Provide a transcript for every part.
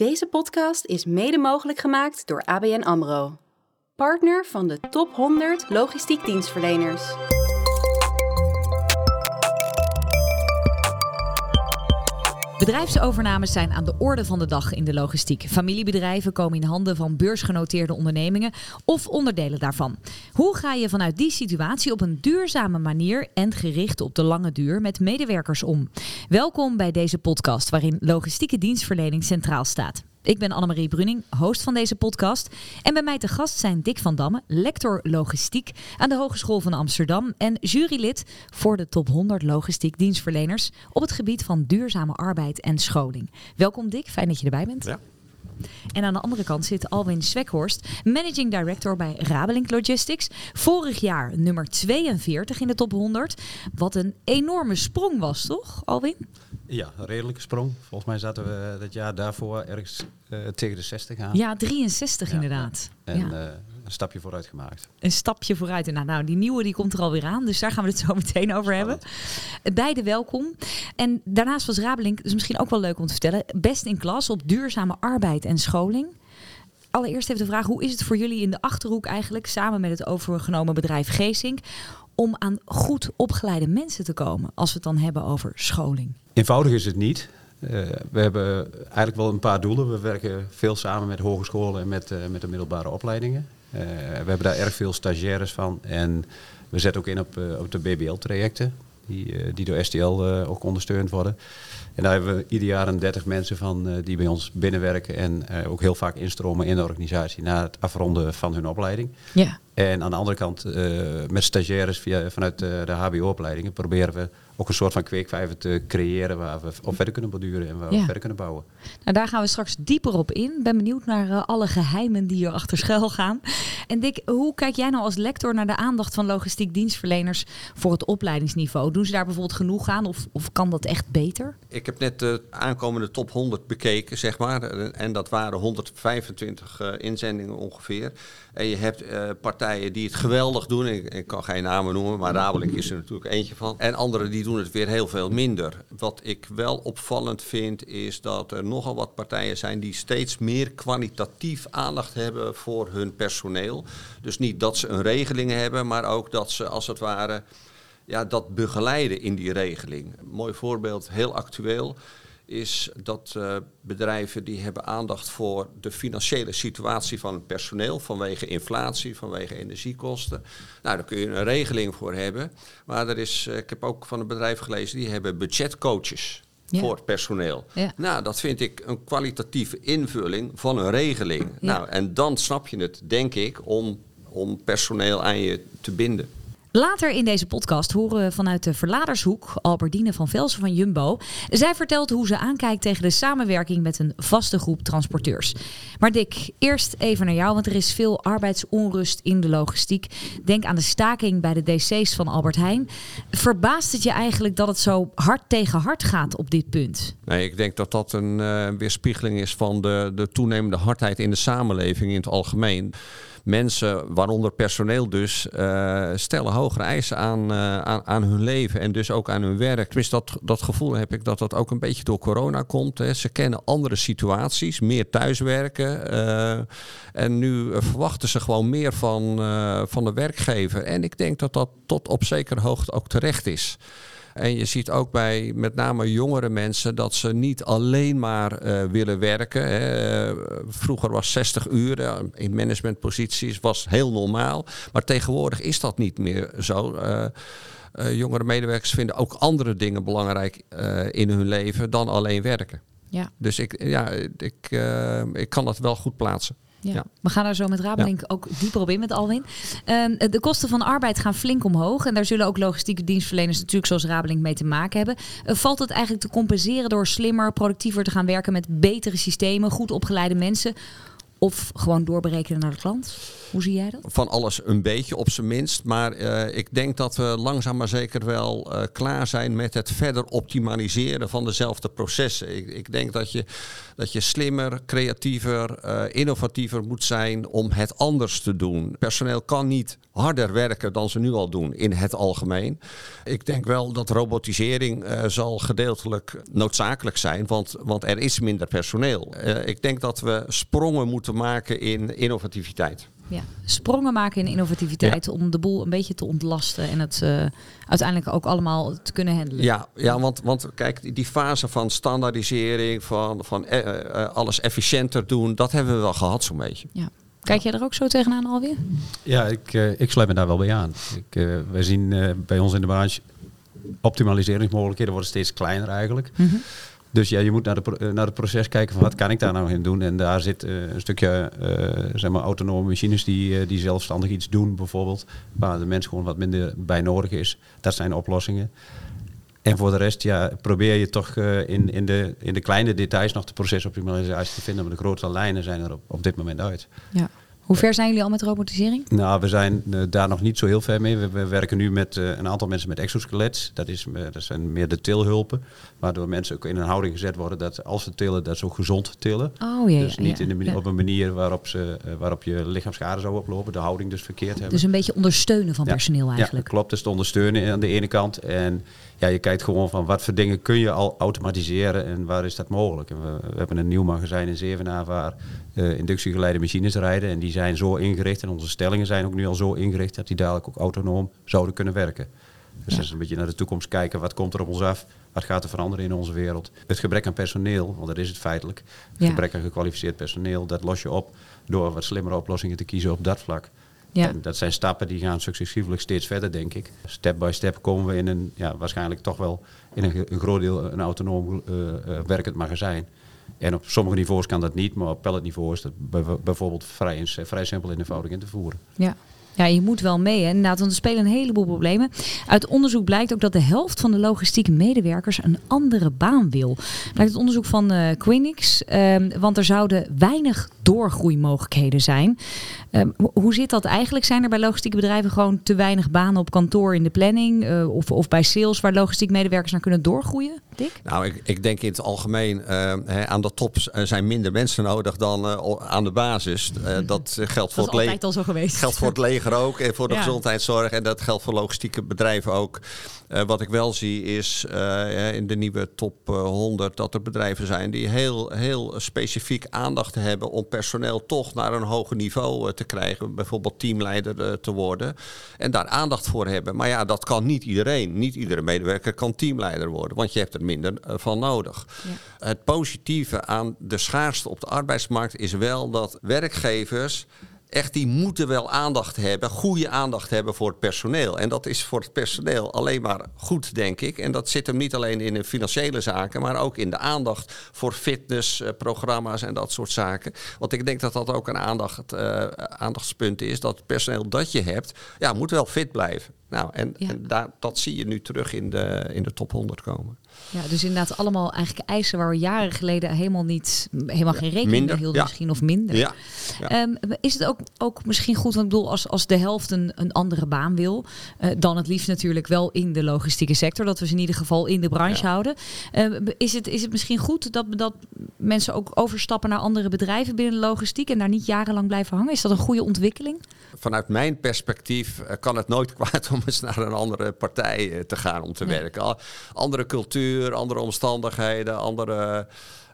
Deze podcast is mede mogelijk gemaakt door ABN AMRO. Partner van de top 100 logistiek dienstverleners. Bedrijfsovernames zijn aan de orde van de dag in de logistiek. Familiebedrijven komen in handen van beursgenoteerde ondernemingen of onderdelen daarvan. Hoe ga je vanuit die situatie op een duurzame manier en gericht op de lange duur met medewerkers om? Welkom bij deze podcast waarin logistieke dienstverlening centraal staat. Ik ben Annemarie Bruning, host van deze podcast. En bij mij te gast zijn Dick van Damme, lector logistiek aan de Hogeschool van Amsterdam en jurylid voor de top 100 logistiek dienstverleners op het gebied van duurzame arbeid en scholing. Welkom Dick, fijn dat je erbij bent. Ja. En aan de andere kant zit Alwin Zwekhorst, Managing Director bij Rabelink Logistics. Vorig jaar nummer 42 in de top 100. Wat een enorme sprong was, toch, Alwin? Ja, een redelijke sprong. Volgens mij zaten we dat jaar daarvoor ergens uh, tegen de 60 aan. Ja, 63 Ja, inderdaad. En ja. eh, een stapje vooruit gemaakt. een stapje vooruit. En nou, nou, die nieuwe die komt er alweer aan. Dus daar gaan we het zo meteen over hebben. Beide welkom. En daarnaast was Rabelink, dus misschien ook wel leuk om te vertellen, best in klas op duurzame arbeid en scholing. Allereerst even de vraag, hoe is het voor jullie in de Achterhoek eigenlijk, samen met het overgenomen bedrijf Geesink, om aan goed opgeleide mensen te komen, als we het dan hebben over scholing? Eenvoudig is het niet. Eh, we hebben eigenlijk wel een paar doelen. We werken veel samen met hogescholen en met, eh, met de middelbare opleidingen. Eh, we hebben daar erg veel stagiaires van. En we zetten ook in op, eh, op de BBL-trajecten, die, eh, die door STL ook ondersteund worden. En daar hebben we ieder jaar een 30 mensen van eh, die bij ons binnenwerken en eh, ook heel vaak instromen in de organisatie na het afronden van hun opleiding. Ja. En aan de andere kant, eh, met stagiaires via, vanuit eh, de HBO-opleidingen, proberen we ook een soort van kweekvijver te creëren waar we op verder kunnen borduren en waar we verder kunnen bouwen. Nou, daar gaan we straks dieper op in. Ben benieuwd naar alle geheimen die er achter schuil gaan. En Dick, hoe kijk jij nou als lector naar de aandacht van logistiek dienstverleners voor het opleidingsniveau? Doen ze daar bijvoorbeeld genoeg aan of, of kan dat echt beter? Ik heb net de aankomende top 100 bekeken, zeg maar. En dat waren 125 eh, inzendingen ongeveer. En je hebt eh, partijen die het geweldig doen. Ik, ik kan geen namen noemen, maar Rabelink is er natuurlijk eentje van. En anderen die doen het weer heel veel minder. Wat ik wel opvallend vind, is dat er nogal wat partijen zijn die steeds meer kwalitatief aandacht hebben voor hun personeel. Dus niet dat ze een regeling hebben, maar ook dat ze als het ware ja, dat begeleiden in die regeling. Een mooi voorbeeld, heel actueel, is dat eh, bedrijven die hebben aandacht voor de financiële situatie van het personeel vanwege inflatie, vanwege energiekosten. Nou, daar kun je een regeling voor hebben. Maar er is, eh, ik heb ook van een bedrijf gelezen, die hebben budgetcoaches. Ja. Voor het personeel. Ja. Nou, dat vind ik een kwalitatieve invulling van een regeling. Ja. Nou, en dan snap je het, denk ik, om, om personeel aan je te binden. Later in deze podcast horen we vanuit de verladershoek Albertine van Velsen van Jumbo. Zij vertelt hoe ze aankijkt tegen de samenwerking met een vaste groep transporteurs. Maar Dick, eerst even naar jou, want er is veel arbeidsonrust in de logistiek. Denk aan de staking bij de DC's van Albert Heijn. Verbaast het je eigenlijk dat het zo hard tegen hard gaat op dit punt? Nee, ik denk dat dat een eh, weerspiegeling is van de, de toenemende hardheid in de samenleving in het algemeen. Mensen, waaronder personeel dus, eh, stellen hogere eisen aan, eh, aan, aan hun leven en dus ook aan hun werk. Tenminste, dat, dat gevoel heb ik dat dat ook een beetje door corona komt. Hè. Ze kennen andere situaties, meer thuiswerken. eh, en nu verwachten ze gewoon meer van, van de werkgever. En ik denk dat dat tot op zekere hoogte ook terecht is. En je ziet ook bij met name jongere mensen dat ze niet alleen maar eh, willen werken. Hè. Vroeger was 60 uur eh, in managementposities was heel normaal. Maar tegenwoordig is dat niet meer zo. Eh, jongere medewerkers vinden ook andere dingen belangrijk in hun leven dan alleen werken. Ja. Dus ik, ja, ik, ik kan dat wel goed plaatsen. Ja. Ja. We gaan daar zo met Rabelink ook dieper op in met Alwin. Ehm, de kosten van arbeid gaan flink omhoog. En daar zullen ook logistieke dienstverleners natuurlijk zoals Rabelink mee te maken hebben. Eh, valt het eigenlijk te compenseren door slimmer, productiever te gaan werken met betere systemen, goed opgeleide mensen? Of gewoon doorberekenen naar de klant? Hoe zie jij dat? Van alles een beetje op zijn minst. Maar uh, ik denk dat we langzaam maar zeker wel uh, klaar zijn met het verder optimaliseren van dezelfde processen. Ik, ik denk dat je, dat je slimmer, creatiever, uh, innovatiever moet zijn om het anders te doen. Personeel kan niet harder werken dan ze nu al doen in het algemeen. Ik denk wel dat robotisering zal gedeeltelijk noodzakelijk zijn, want, want er is minder personeel. ik denk dat we sprongen moeten maken in innovativiteit. Ja, sprongen maken in innovativiteit om de boel een beetje te ontlasten en het uh, uiteindelijk ook allemaal te kunnen handelen. Ja, ja want, want kijk, die fase van standaardisering, van, van uh, uh, alles efficiënter doen, dat hebben we wel gehad zo'n beetje. Ja. Kijk jij er ook zo tegenaan alweer? Ja, ik, ik sluit me daar wel bij aan. Ik, wij zien bij ons in de branche optimaliseringsmogelijkheden worden steeds kleiner eigenlijk. Mm -hmm. Dus ja, je moet naar, de, eh, naar het proces kijken van wat kan ik daar nou in doen. En daar zit uh, een stukje uh, zeg maar autonome machines die, die zelfstandig iets doen bijvoorbeeld. Waar de mens gewoon wat minder bij nodig is. Dat zijn oplossingen. En voor de rest ja, probeer je toch in, in, de, in de kleine details nog de procesoptimalisatie te vinden. Maar de grote lijnen zijn er op, op dit moment uit. Ja. Hoe ver zijn jullie al met robotisering? Nou, we zijn uh, daar nog niet zo heel ver mee. We, we werken nu met uh, een aantal mensen met exoskelets. Dat, is, uh, dat zijn meer de tilhulpen. Waardoor mensen ook in een houding gezet worden dat als ze tillen, dat ze ook gezond tillen. Oh, ja, dus niet ja, in de, op een manier waarop, ze, waarop je lichaamsschade zou oplopen. De houding dus verkeerd hebben. Dus een beetje ondersteunen van personeel eigenlijk. Ja, klopt. Dus te ondersteunen aan de ene kant. En ja, je kijkt gewoon van wat voor dingen kun je al automatiseren en waar is dat mogelijk. En we, we hebben een nieuw magazijn in Zevenaar waar uh, inductiegeleide machines rijden. En die zijn zo ingericht en onze stellingen zijn ook nu al zo ingericht dat die dadelijk ook autonoom zouden kunnen werken. Dus ja. dat is een beetje naar de toekomst kijken. Wat komt er op ons af? Wat gaat er veranderen in onze wereld? Het gebrek aan personeel, want dat is het feitelijk. Het ja. gebrek aan gekwalificeerd personeel, dat los je op door wat slimmere oplossingen te kiezen op dat vlak. Ja. En dat zijn stappen die gaan successievelijk steeds verder, denk ik. Step by step komen we in een, ja, waarschijnlijk toch wel in een, een groot deel een autonoom uh, uh, werkend magazijn. En op sommige niveaus kan dat niet, maar op palletniveau is dat bijvoorbeeld vrij, vrij simpel en eenvoudig in te voeren. Ja. Ja, je moet wel mee. Hè? Inderdaad, want er spelen een heleboel problemen. Uit onderzoek blijkt ook dat de helft van de logistieke medewerkers een andere baan wil. Blijkt het onderzoek van uh, Quinix. Um, want er zouden weinig doorgroeimogelijkheden zijn. Um, hoe zit dat eigenlijk? Zijn er bij logistieke bedrijven gewoon te weinig banen op kantoor in de planning? Uh, of, of bij sales waar logistiek medewerkers naar kunnen doorgroeien? Dick? Nou, ik, ik denk in het algemeen uh, hè, aan de top zijn minder mensen nodig dan aan de basis. dat geldt voor dat is altijd al zo geweest. Geldt voor het leger ook en voor de ja. gezondheidszorg. En dat geldt voor logistieke bedrijven ook. Uh, wat ik wel zie is uh, in de nieuwe top 100 dat er bedrijven zijn die heel, heel specifiek aandacht hebben om personeel toch naar een hoger niveau te krijgen. Bijvoorbeeld teamleider te worden. En daar aandacht voor hebben. Maar ja, dat kan niet iedereen. Niet iedere medewerker kan teamleider worden. Want je hebt er minder van nodig. Ja. Het positieve aan de schaarste op de arbeidsmarkt is wel dat werkgevers echt, die moeten wel aandacht hebben, goede aandacht hebben voor het personeel. En dat is voor het personeel alleen maar goed, denk ik. En dat zit hem niet alleen in de financiële zaken, maar ook in de aandacht voor fitnessprogramma's en dat soort zaken. Want ik denk dat dat ook een aandacht, uh, aandachtspunt is. Dat het personeel dat je hebt, ja, moet wel fit blijven. Nou, en, ja. en daar, dat zie je nu terug in de, in de top 100 komen. Ja, dus inderdaad allemaal eigenlijk eisen waar we jaren geleden helemaal niet, helemaal geen rekening minder, mee hielden ja. misschien of minder. Ja. ja. Um, is het ook, ook misschien goed, want ik bedoel, als, als de helft een, een andere baan wil, uh, dan het liefst natuurlijk wel in de logistieke sector, dat we ze in ieder geval in de branche houden. Uh, is, het, is het misschien goed dat, dat mensen ook overstappen naar andere bedrijven binnen de logistiek en daar niet jarenlang blijven hangen? Is dat een goede ontwikkeling? Vanuit mijn perspectief uh, kan het nooit kwaad om eens naar een andere partij te gaan om te werken. Andere cultuur, andere omstandigheden, andere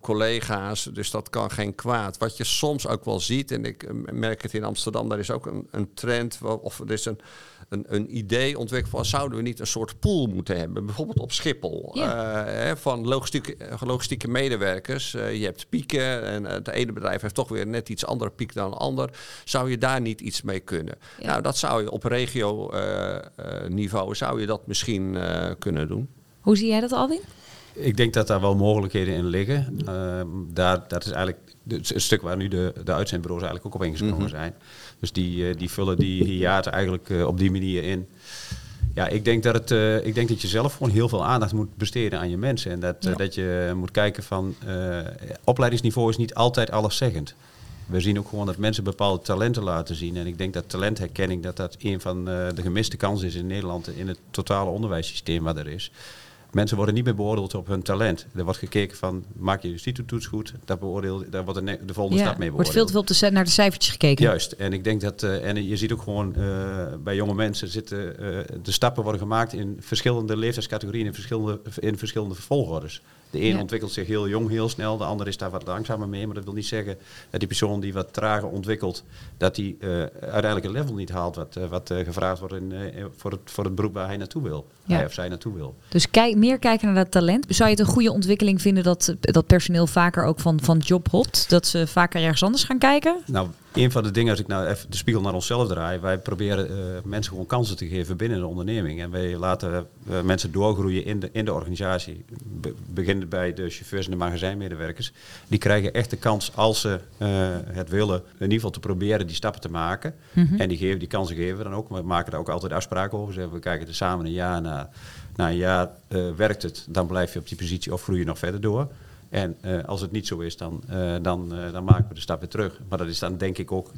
collega's. Dus dat kan geen kwaad. Wat je soms ook wel ziet, en ik merk het in Amsterdam, daar is ook een, een trend, of er is een, een, een idee ontwikkeld van zouden we niet een soort pool moeten hebben, bijvoorbeeld op Schiphol, ja. uh, van logistieke, logistieke medewerkers. Uh, je hebt pieken en het ene bedrijf heeft toch weer net iets andere piek dan een ander. Zou je daar niet iets mee kunnen? Ja. Nou, dat zou je op regio uh, niveau zou je dat misschien kunnen doen. Hoe zie jij dat, Alwin? Ik denk dat daar wel mogelijkheden in liggen. Uh, daar, dat is eigenlijk het stuk waar nu de, de uitzendbureaus eigenlijk ook op ingesprongen mm -hmm. zijn. Dus die, uh, die vullen die hiaten eigenlijk uh, op die manier in. Ja, ik denk, dat het, uh, ik denk dat je zelf gewoon heel veel aandacht moet besteden aan je mensen. En dat, ja. dat je moet kijken van opleidingsniveau is niet altijd alleszeggend. We zien ook gewoon dat mensen bepaalde talenten laten zien. En ik denk dat talentherkenning dat dat een van uh, de gemiste kansen is in Nederland in het totale onderwijssysteem wat er is. Mensen worden niet meer beoordeeld op hun talent. Er wordt gekeken van, maak je de toets goed, daar, beoordeel, daar wordt de, de volgende stap mee beoordeeld. wordt veel te veel op de, naar de cijfertjes gekeken. Juist, en ik denk dat, uh, en je ziet ook gewoon uh, bij jonge mensen zitten, uh, de stappen worden gemaakt in verschillende leeftijdscategorieën, in verschillende, in verschillende volgordes. De een ontwikkelt zich heel jong, heel snel. De ander is daar wat langzamer mee. Maar dat wil niet zeggen dat die persoon die wat trager ontwikkelt, dat die uh, uiteindelijk een level niet haalt wat, uh, wat uh, gevraagd wordt in, voor, het, voor het beroep waar hij naartoe wil. Ja. Hij of zij naartoe wil. Dus kijk, meer kijken naar dat talent. Zou je het een goede ontwikkeling vinden dat, dat personeel vaker ook van, van job hopt? Dat ze vaker ergens anders gaan kijken? Nou, een van de dingen, als ik nou even de spiegel naar onszelf draai, wij proberen uh, mensen gewoon kansen te geven binnen de onderneming. En wij laten uh, mensen doorgroeien in de, in de organisatie. Be beginnen bij de chauffeurs en de magazijnmedewerkers. Die krijgen echt de kans, als ze uh, het willen, in ieder geval te proberen die stappen te maken. Mm -hmm. En die, geven, die kansen geven we dan ook. We maken daar ook altijd afspraken over. We kijken er samen een jaar naar. Na een jaar werkt het, dan blijf je op die positie of groei je nog verder door. En uh, als het niet zo is, dan, uh, dan, uh, dan maken we de stap weer terug. Maar dat is dan denk ik ook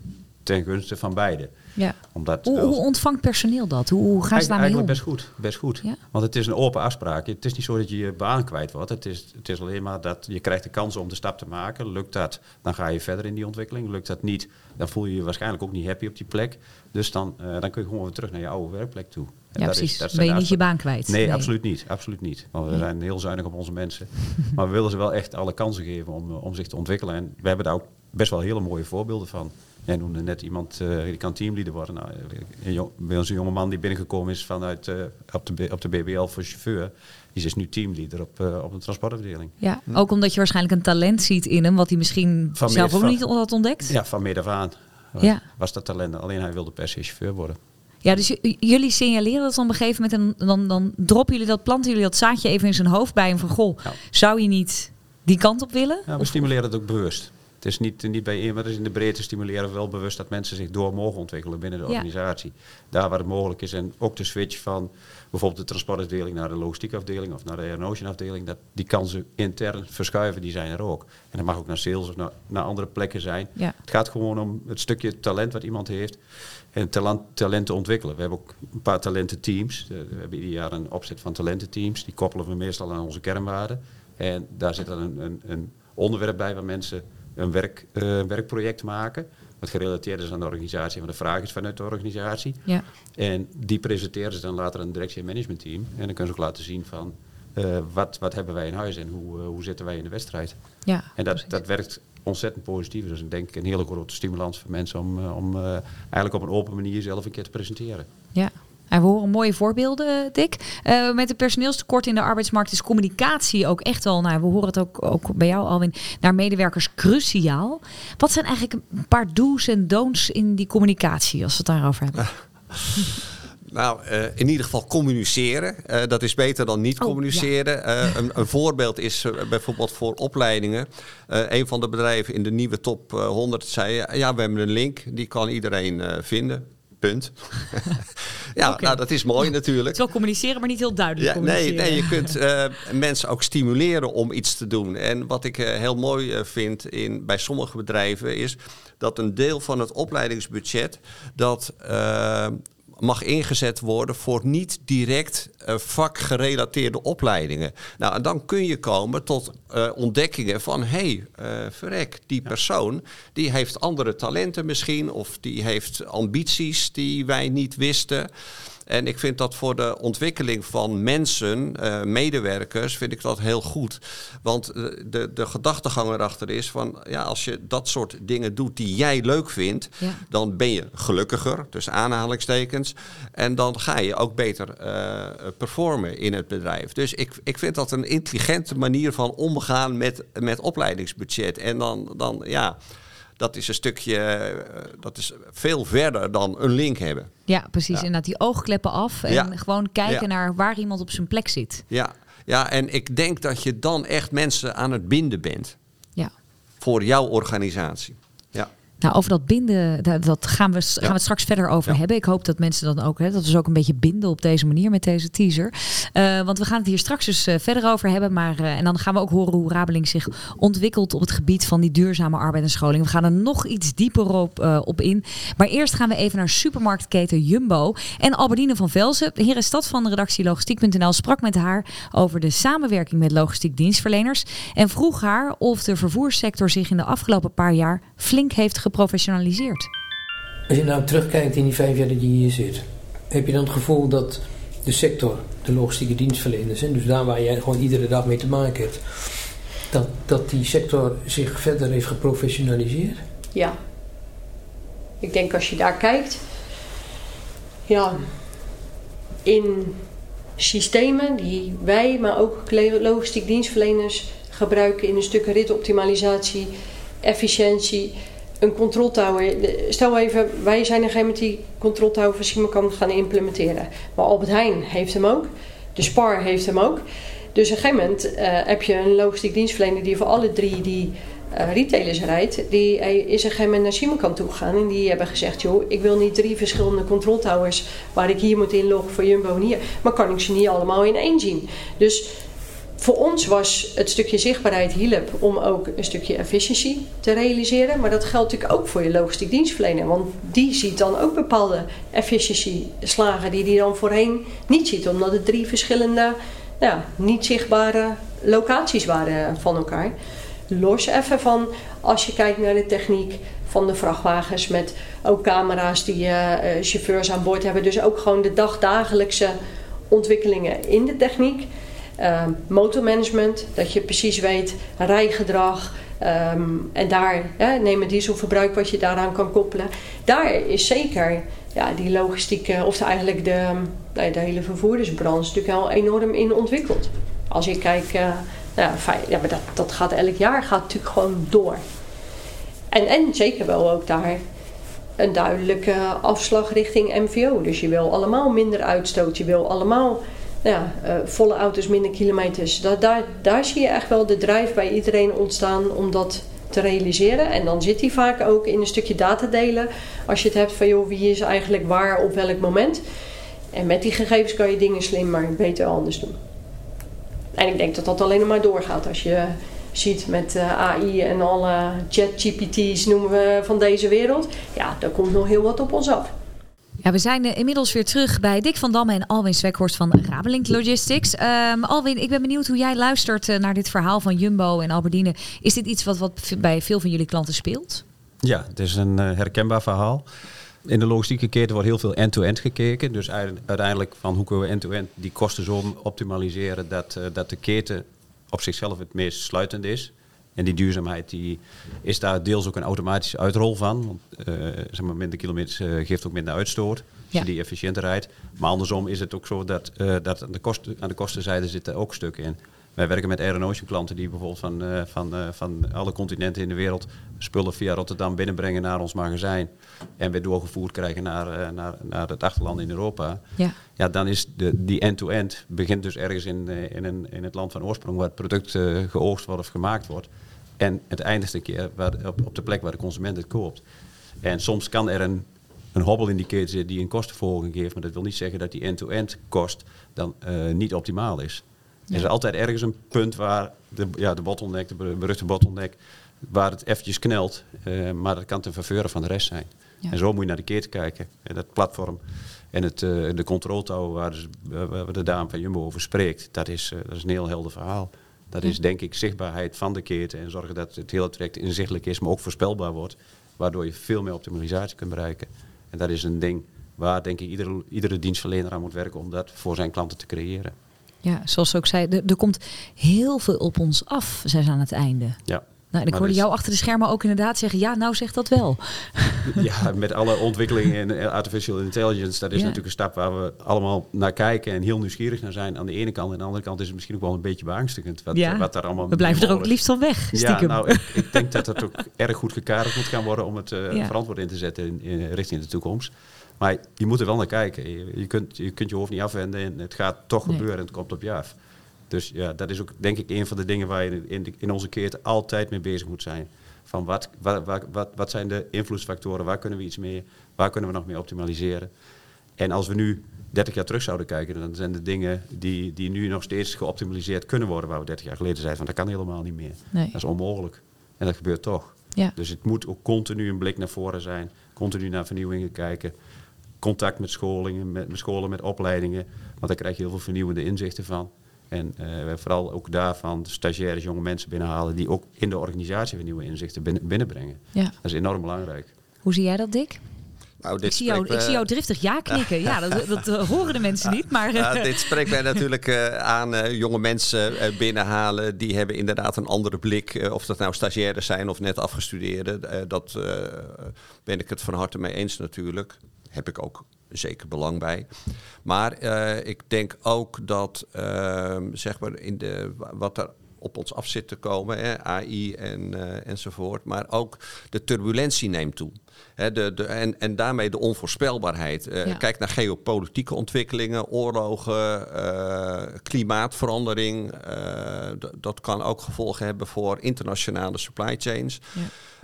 ten gunste van beide. Ja. Omdat, hoe, hoe ontvangt personeel dat? Hoe, hoe gaan ze daarmee om? Eigenlijk best goed. Best goed. Ja? Want het is een open afspraak. Het is niet zo dat je je baan kwijt wordt. Het is, het is alleen maar dat je krijgt de kans om de stap te maken. Lukt dat, dan ga je verder in die ontwikkeling. Lukt dat niet, dan voel je je waarschijnlijk ook niet happy op die plek. Dus dan, dan kun je gewoon weer terug naar je oude werkplek toe. En ja, precies. Is, ben je niet je baan kwijt? Nee, nee, absoluut niet. Absoluut niet. Want we nee. zijn heel zuinig op onze mensen. maar we willen ze wel echt alle kansen geven om, om zich te ontwikkelen. En we hebben daar ook best wel hele mooie voorbeelden van. Jij noemde net iemand uh, die kan teamleader worden. Nou, een jong, bij ons een jonge man die binnengekomen is vanuit uh, op, de, op de BBL voor chauffeur. Die is nu teamleader op, uh, op de transportafdeling. Ja, hm. ook omdat je waarschijnlijk een talent ziet in hem, wat hij misschien van zelf ook van, niet had ontdekt. Ja, van af aan ja. was dat talent. Alleen hij wilde per se chauffeur worden. Ja, dus jullie signaleren dat dan op een gegeven moment en dan, dan droppen jullie dat, planten jullie dat zaadje even in zijn hoofd bij hem van goh, ja. zou je niet die kant op willen? Ja, we stimuleren het ook bewust. Het is niet, niet bij één, maar het is in de breedte stimuleren we wel bewust dat mensen zich door mogen ontwikkelen binnen de organisatie. Daar waar het mogelijk is. En ook de switch van bijvoorbeeld de transportafdeling naar de logistiekafdeling of naar de Air afdeling. Dat die kansen intern verschuiven, die zijn er ook. En dat mag ook naar sales of naar, naar andere plekken zijn. Ja. Het gaat gewoon om het stukje talent wat iemand heeft. En talent, talenten ontwikkelen. We hebben ook een paar talententeams. We hebben ieder jaar een opzet van talententeams. Die koppelen we meestal aan onze kernwaarden. En daar zit dan een, een, een onderwerp bij waar mensen een werk, uh, werkproject maken. Wat gerelateerd is aan de organisatie, wat de vraag is vanuit de organisatie. Ja. En die presenteren ze dan later aan een directie- en managementteam. En dan kunnen ze ook laten zien van uh, wat, wat hebben wij in huis en hoe, uh, hoe zitten wij in de wedstrijd. Ja, en dat, dat werkt ontzettend positief. Dus ik denk een hele grote stimulans voor mensen om, om uh, eigenlijk op een open manier zelf een keer te presenteren. Ja. We horen mooie voorbeelden, Dick. Uh, met de personeelstekort in de arbeidsmarkt is communicatie ook echt wel, nou, we horen het ook, ook bij jou, Alwin, naar medewerkers cruciaal. Wat zijn eigenlijk een paar do's en don'ts in die communicatie, als we het daarover hebben? Nou, uh, in ieder geval communiceren. Uh, dat is beter dan niet oh, communiceren. Ja. Uh, een, een, voorbeeld is bijvoorbeeld voor opleidingen. een van de bedrijven in de nieuwe top 100 zei: Ja, we hebben een link, die kan iedereen vinden. Punt. ja, okay. nou dat is mooi natuurlijk. Het wel communiceren, maar niet heel duidelijk ja, nee, nee, je kunt mensen ook stimuleren om iets te doen. En wat ik heel mooi vind in, bij sommige bedrijven is dat een deel van het opleidingsbudget dat mag ingezet worden voor niet direct uh, vakgerelateerde opleidingen. Nou, en dan kun je komen tot uh, ontdekkingen van hé, hey, uh, verrek, die persoon die heeft andere talenten misschien of die heeft ambities die wij niet wisten. En ik vind dat voor de ontwikkeling van mensen, uh, medewerkers, vind ik dat heel goed. Want de, de gedachtegang erachter is van, ja, als je dat soort dingen doet die jij leuk vindt, ja. dan ben je gelukkiger, tussen aanhalingstekens. En dan ga je ook beter uh, performen in het bedrijf. Dus ik, ik vind dat een intelligente manier van omgaan met, met opleidingsbudget. En dan, dan ja dat is een stukje, dat is veel verder dan een link hebben. Ja, precies. Ja. En dat die oogkleppen af en ja. gewoon kijken ja. naar waar iemand op zijn plek zit. Ja. ja, en ik denk dat je dan echt mensen aan het binden bent. Ja. Voor jouw organisatie. Nou, over dat binden, dat gaan we, gaan we het straks verder over hebben. Ik hoop dat mensen dan ook, hè, dat we ook een beetje binden op deze manier met deze teaser. Uh, want we gaan het hier straks dus uh, verder over hebben. Maar, uh, en dan gaan we ook horen hoe Rabeling zich ontwikkelt op het gebied van die duurzame arbeid en scholing. We gaan er nog iets dieper op, op in. Maar eerst gaan we even naar supermarktketen Jumbo. En Albertine van Velzen, heren stad van de redactie logistiek.nl, sprak met haar over de samenwerking met logistiek dienstverleners. En vroeg haar of de vervoerssector zich in de afgelopen paar jaar flink heeft geprofessionaliseerd. Als je nou terugkijkt in die vijf jaar dat je hier zit, heb je dan het gevoel dat de sector, de logistieke dienstverleners, dus daar waar jij gewoon iedere dag mee te maken hebt, dat, dat die sector zich verder heeft geprofessionaliseerd? Ja. Ik denk als je daar kijkt, ja, in systemen die wij, maar ook logistiek dienstverleners gebruiken in een stuk ritoptimalisatie, efficiëntie, een controltower. Stel even, wij zijn gegeven moment die controltower van Simacan gaan implementeren. Maar Albert Heijn heeft hem ook. De Spar heeft hem ook. Dus op een gegeven moment uh, heb je een logistiek dienstverlener die voor alle drie die uh, retailers rijdt. Die is een gegeven moment naar Simacan toe gegaan. En die hebben gezegd, joh, ik wil niet drie verschillende controltowers waar ik hier moet inloggen voor Jumbo en hier. Maar kan ik ze niet allemaal in één zien. Dus voor ons was het stukje zichtbaarheid hielp om ook een stukje efficiëntie te realiseren. Maar dat geldt natuurlijk ook voor je logistiek dienstverlener. Want die ziet dan ook bepaalde efficiëntieslagen die die dan voorheen niet ziet. Omdat het drie verschillende nou, niet zichtbare locaties waren van elkaar. Los even van als je kijkt naar de techniek van de vrachtwagens met ook camera's die uh, chauffeurs aan boord hebben. Dus ook gewoon de dagdagelijkse ontwikkelingen in de techniek. Um, motormanagement, dat je precies weet rijgedrag um, en daar hè, neem het dieselverbruik wat je daaraan kan koppelen. Daar is zeker ja, die logistieke, of eigenlijk de, nee, de hele vervoerdersbranche natuurlijk al enorm in ontwikkeld. Als je kijkt, uh, nou, ja, maar dat, dat gaat elk jaar gaat natuurlijk gewoon door. En, en zeker wel ook daar een duidelijke afslag richting MVO. Dus je wil allemaal minder uitstoot, je wil allemaal ja, uh, volle auto's, minder kilometers. Daar, daar, zie je echt wel de drijf bij iedereen ontstaan om dat te realiseren. En dan zit die vaak ook in een stukje datadelen. Als je het hebt van joh, wie is eigenlijk waar op welk moment. En met die gegevens kan je dingen slimmer, beter anders doen. En ik denk dat dat alleen maar doorgaat als je ziet met uh, AI en alle chat-GPT's noemen we van deze wereld. Ja, daar komt nog heel wat op ons af. Ja, we zijn uh, inmiddels weer terug bij Dick van Damme en Alwin Zwekhorst van Rabelink Logistics. Um, Alwin, ik ben benieuwd hoe jij luistert uh, naar dit verhaal van Jumbo en Albertine. Is dit iets wat, wat bij veel van jullie klanten speelt? Ja, het is een uh, herkenbaar verhaal. In de logistieke keten wordt heel veel end-to-end gekeken. Dus uiteindelijk van hoe kunnen we end-to-end die kosten zo optimaliseren dat, dat de keten op zichzelf het meest sluitend is. En die duurzaamheid die is daar deels ook een automatische uitrol van. Want uh, zeg maar, minder kilometers uh, geeft ook minder uitstoot. Als ja. je die efficiënter rijdt. Maar andersom is het ook zo dat, uh, dat aan, de kosten, aan de kostenzijde zitten ook stukken in. Wij werken met Air Ocean klanten die bijvoorbeeld van, van, van alle continenten in de wereld spullen via Rotterdam binnenbrengen naar ons magazijn. En weer doorgevoerd krijgen naar, naar, naar het achterland in Europa. Ja, ja dan is de, die end-to-end begint dus ergens in, in, een, in het land van oorsprong waar het product geoogst wordt of gemaakt wordt. En het eindigt een keer waar, op, op, de plek waar de consument het koopt. En soms kan er een, een hobbel in die keten zitten die een kostenverhoging geeft. Maar dat wil niet zeggen dat die end-to-end kost dan uh, niet optimaal is. Ja. Er is altijd ergens een punt waar de, ja, de bottleneck, de beruchte bottleneck, waar het eventjes knelt. Uh, maar dat kan ten faveur van de rest zijn. Ja. En zo moet je naar de keten kijken. En dat platform en het, uh, de controltouw waar, de, waar de dame van Jumbo over spreekt, dat is, dat is een heel helder verhaal. Dat is denk ik zichtbaarheid van de keten en zorgen dat het hele traject inzichtelijk is, maar ook voorspelbaar wordt. Waardoor je veel meer optimalisatie kunt bereiken. En dat is een ding waar denk ik iedere, iedere dienstverlener aan moet werken om dat voor zijn klanten te creëren. Ja, zoals ze ook zei, er, er komt heel veel op ons af, zijn ze aan het einde. Ja. Nou, en ik hoorde jou achter de schermen ook inderdaad zeggen, ja, nou zegt dat wel. Ja, met alle ontwikkelingen in artificial intelligence, dat is natuurlijk een stap waar we allemaal naar kijken en heel nieuwsgierig naar zijn aan de ene kant. En aan de andere kant is het misschien ook wel een beetje beangstigend wat, ja, wat daar allemaal We blijven er ook liefst van weg, stiekem. Ja, nou, ik, ik, denk dat dat ook erg goed gekaderd moet gaan worden om het uh, ja. verantwoord in te zetten in, in, richting de toekomst. Maar je moet er wel naar kijken. Je, je, kunt, je kunt je hoofd niet afwenden en het gaat toch nee. gebeuren en het komt op je af. Dus ja, dat is ook denk ik een van de dingen waar je in, in onze keert altijd mee bezig moet zijn. Van wat, wat, wat, wat, wat zijn de invloedsfactoren, waar kunnen we iets mee, waar kunnen we nog mee optimaliseren. En als we nu 30 jaar terug zouden kijken, dan zijn de dingen die, die nu nog steeds geoptimaliseerd kunnen worden, waar we 30 jaar geleden zeiden, van dat kan helemaal niet meer. Nee. Dat is onmogelijk. En dat gebeurt toch. Ja. Dus het moet ook continu een blik naar voren zijn, continu naar vernieuwingen kijken, contact met scholingen, met, met scholen, met opleidingen, want daar krijg je heel veel vernieuwende inzichten van. En eh, we vooral ook daarvan stagiaires, jonge mensen binnenhalen die ook in de organisatie weer nieuwe inzichten binnen, binnenbrengen. Ja. Dat is enorm belangrijk. Hoe zie jij dat, Dick? Nou, dit Ik zie, jou, ik me- zie jou driftig ja knikken. Ja, dat, dat horen de mensen niet. Maar Ja, dit spreekt mij natuurlijk eh, aan eh, jonge mensen eh, binnenhalen. Die hebben inderdaad een andere blik. of dat nou stagiaires zijn of net afgestudeerden. eh, dat eh, ben ik het van harte mee eens natuurlijk. Heb ik ook zeker belang bij. Maar eh, ik denk ook dat ehm, zeg maar in de, wat er op ons af zit te komen, hè, AI en, eh, enzovoort. Maar ook de turbulentie neemt toe. Hè, de, de, en, en daarmee de onvoorspelbaarheid. Eh, Ja. Kijk naar geopolitieke ontwikkelingen, oorlogen, eh, klimaatverandering. Dat kan ook gevolgen hebben voor internationale supply chains. Ja.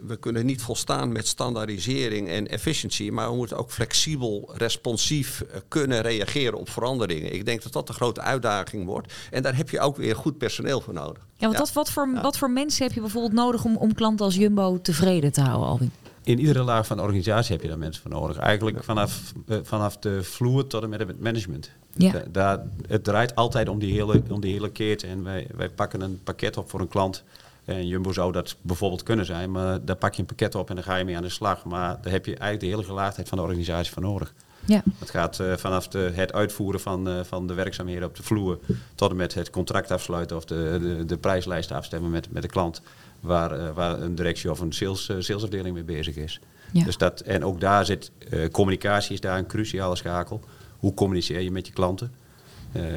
We kunnen niet volstaan met standaardisering en efficiëntie, maar we moeten ook flexibel, responsief kunnen reageren op veranderingen. Ik denk dat dat de grote uitdaging wordt. En daar heb je ook weer goed personeel voor nodig. Ja, want Dat, wat, voor, wat voor mensen heb je bijvoorbeeld nodig om, om klanten als Jumbo tevreden te houden, Alwin? In iedere laag van de organisatie heb je daar mensen voor nodig. Eigenlijk vanaf, eh, vanaf de vloer tot en met het management. Ja. Da- daar, het draait altijd om die hele, om die hele keten. En wij, wij pakken een pakket op voor een klant. En Jumbo zou dat bijvoorbeeld kunnen zijn, maar daar pak je een pakket op en dan ga je mee aan de slag. Maar daar heb je eigenlijk de hele gelaagdheid van de organisatie voor nodig. Ja. Het gaat eh, vanaf de, het uitvoeren van, eh, van de werkzaamheden op de vloer tot en met het contract afsluiten of de, de, de prijslijst afstemmen met, met de klant. Waar, eh, waar een directie of een sales, salesafdeling mee bezig is. Ja. Dus dat, en ook daar zit communicatie is daar een cruciale schakel. Hoe communiceer je met je klanten?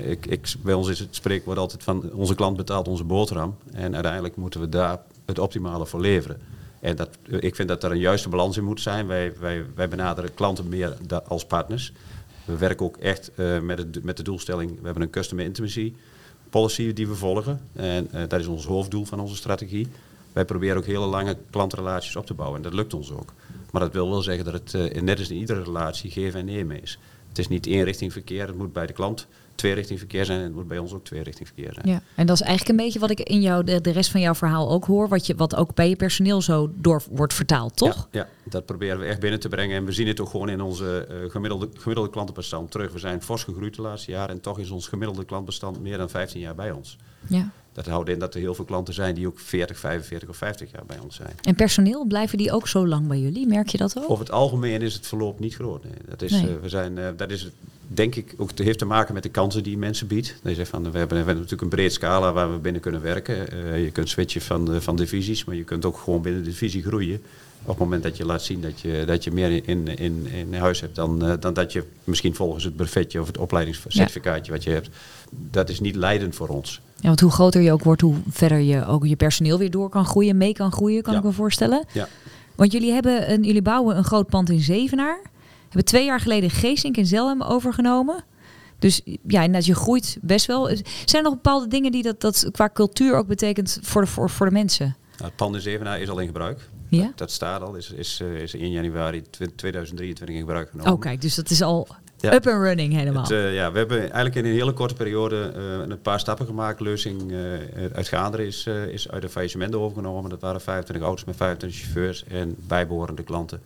Ik, ik, bij ons is het spreekwoord altijd van onze klant betaalt onze boterham. En uiteindelijk moeten we daar het optimale voor leveren. Dat, ik vind dat er een juiste balans in moet zijn. Wij, wij, wij benaderen klanten meer als partners. We werken ook echt eh, met, met de doelstelling, we hebben een customer intimacy policy die we volgen. En eh, dat is ons hoofddoel van onze strategie. Wij proberen ook hele lange klantrelaties op te bouwen en dat lukt ons ook. Maar dat wil wel zeggen dat het eh, net als in iedere relatie geven en nemen is. Het is niet één richting verkeer, het moet bij de klant twee richting verkeer zijn en het moet bij ons ook twee richting verkeer zijn. Ja, en dat is eigenlijk een beetje wat ik in jou, de, de rest van jouw verhaal ook hoor. Wat, je, wat ook bij je personeel zo door wordt vertaald, toch? Ja, ja, dat proberen we echt binnen te brengen. En we zien het ook gewoon in onze eh, gemiddelde, gemiddelde klantenbestand terug. We zijn fors gegroeid de laatste jaren en toch is ons gemiddelde klantbestand meer dan 15 jaar bij ons. Ja. Dat houdt in dat er heel veel klanten zijn die ook 40, 45 of 50 jaar bij ons zijn. En personeel, blijven die ook zo lang bij jullie? Merk je dat ook? Over het algemeen is het verloop niet groot. Nee. Dat, is, Nee. eh, we zijn, eh, dat is denk ik ook het heeft te maken met de kansen die mensen biedt. Je zegt van, we, hebben, we hebben natuurlijk een breed scala waar we binnen kunnen werken. Eh, je kunt switchen van, van divisies, maar je kunt ook gewoon binnen de divisie groeien. Op het moment dat je laat zien dat je, dat je meer in, in, in huis hebt dan, eh, dan dat je misschien volgens het brevetje of het opleidingscertificaatje wat je hebt. Dat is niet leidend voor ons. Ja, want hoe groter je ook wordt, hoe verder je ook je personeel weer door kan groeien, mee kan groeien, kan Ja. ik me voorstellen. Ja. Want jullie, hebben een, jullie bouwen een groot pand in Zevenaar. Hebben twee jaar geleden Geesink en Zelhem overgenomen. Dus ja, inderdaad, je groeit best wel. Zijn er nog bepaalde dingen die dat, dat qua cultuur ook betekent voor de, voor, voor de mensen? Nou, het pand in Zevenaar is al in gebruik. Ja? Dat, dat staat al, is, is, eh, is 1 januari 2023 in gebruik genomen. Oh, kijk, dus dat is al Ja. up and running helemaal. Het, eh, ja, we hebben eigenlijk in een hele korte periode eh, een paar stappen gemaakt. Leusing eh, uit Gaanderen is, is uit een faillissement overgenomen. Dat waren 25 auto's met 25 chauffeurs en bijbehorende klanten.